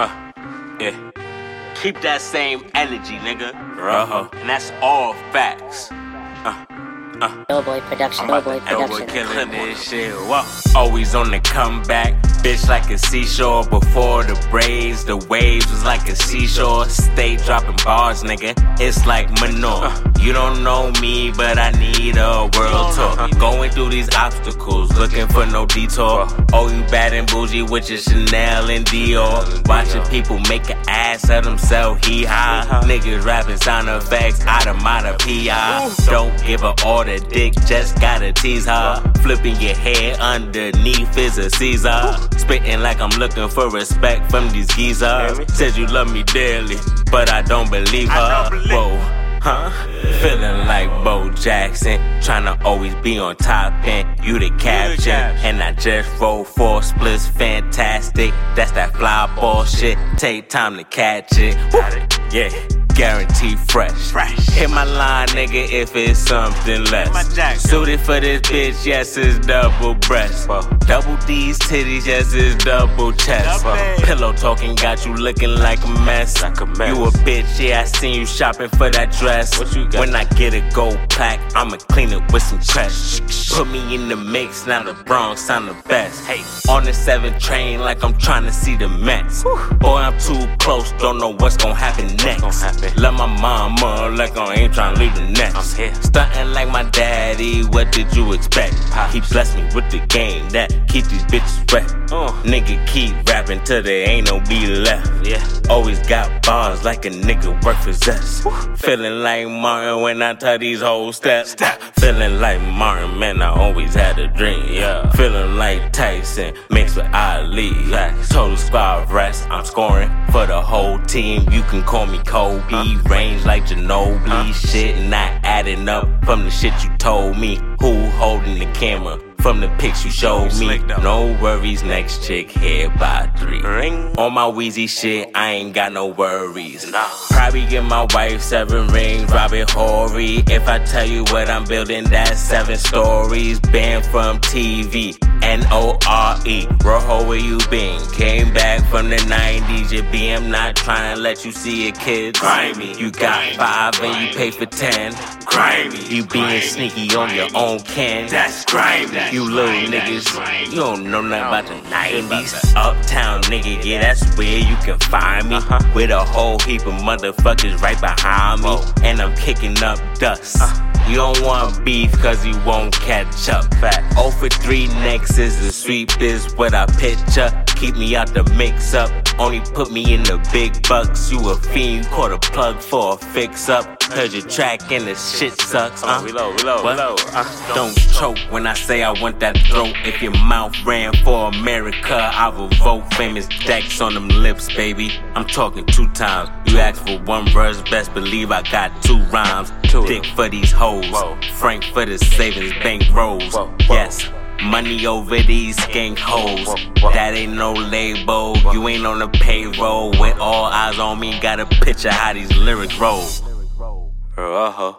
Uh, yeah. Keep that same energy, nigga. Uh-huh. And that's all facts. Uh, Doughboy production. Doughboy Doughboy production. killing this shit. Whoa. Always on the comeback. Bitch like a seashore before the braids. The waves was like a seashore. Stay dropping bars, nigga. It's like manure. Uh. You don't know me, but I need a world uh-huh. tour. Going through these obstacles, looking for no detour. Uh. Oh, you bad and bougie with your Chanel and Dior. Watching people make an ass of themselves, hee ha. Uh-huh. Niggas rapping sound effects, automata PI. Don't give a order, dick, just gotta tease her. Flipping your hair underneath is a Caesar. Spitting like I'm looking for respect from these geezers. Says you love me dearly, but I don't believe her. Whoa. Huh? Feeling like Bo Jackson, tryna always be on top and you the caption. And I just roll four splits, fantastic. That's that fly ball shit. Take time to catch it. Woo. Yeah, guarantee fresh. Fresh. Hit my line, nigga, if it's something less. Suited for this bitch, yes, it's double breast. Double D's titties, yes, it's double chest. Pillow talking got you looking like a mess. Like a mess. You a bitch, yeah, I seen you shopping for that dress. What you got? When I get a gold plaque, I'ma clean it with some trash. Put me in the mix, now the Bronx sound the best. Hey, on the 7 train like I'm trying to see the Mets. Boy, I'm too close, don't know what's gonna happen next. gonna happen? Love my mama like I ain't tryna leave the nest. I'm here. Stunting like my daddy, what did you expect? He blessed me with the game that keep these bitches wet. Uh. Nigga keep rapping till there ain't no beat left. Yeah. Always got bars like a nigga work for zest. Feeling like Martin when I tell these whole steps. Feeling like Martin, man, I always had a dream. Yeah. Feeling like Tyson mixed with Ali. Total squad rest, I'm scoring for the whole team. You can call me Kobe. Range like Ginobili. Shit not adding up from the shit you told me. Who holding the camera? From the pics you showed me. No worries, next chick here by three. Ring. On my Weezy shit, I ain't got no worries. Nah. Probably give my wife seven rings, Robert Horry. If I tell you what I'm building, that's seven stories. Banned from TV, N O R E. Rojo, where you been? Came back from the 90s. Your BM not trying to let you see your kids. Grimy. You got five and you pay for ten. Grimy. You being sneaky on your own can. That's grimy. You little niggas, you don't know nothing about the 90s. Uptown nigga, yeah, that's where you can find me. With a whole heap of motherfuckers right behind me. And I'm kicking up dust. You don't want beef cause you won't catch up. Fact. 0 for 3 next is the sweep is what I picture. Keep me out the mix up. Only put me in the big bucks. You a fiend, caught a plug for a fix up. Heard your track and the shit sucks. Uh, reload, reload, what? reload. Uh, Don't choke when I say I want that throat. If your mouth ran for America, I will vote famous decks on them lips, baby. I'm talking two times. You asked for one verse, best believe I got two rhymes. Dick for these hoes, Frank for the savings bank rolls. Yes. Money over these skank hoes. That ain't no label. You ain't on the payroll. With all eyes on me, got a picture how these lyrics roll. Uh huh.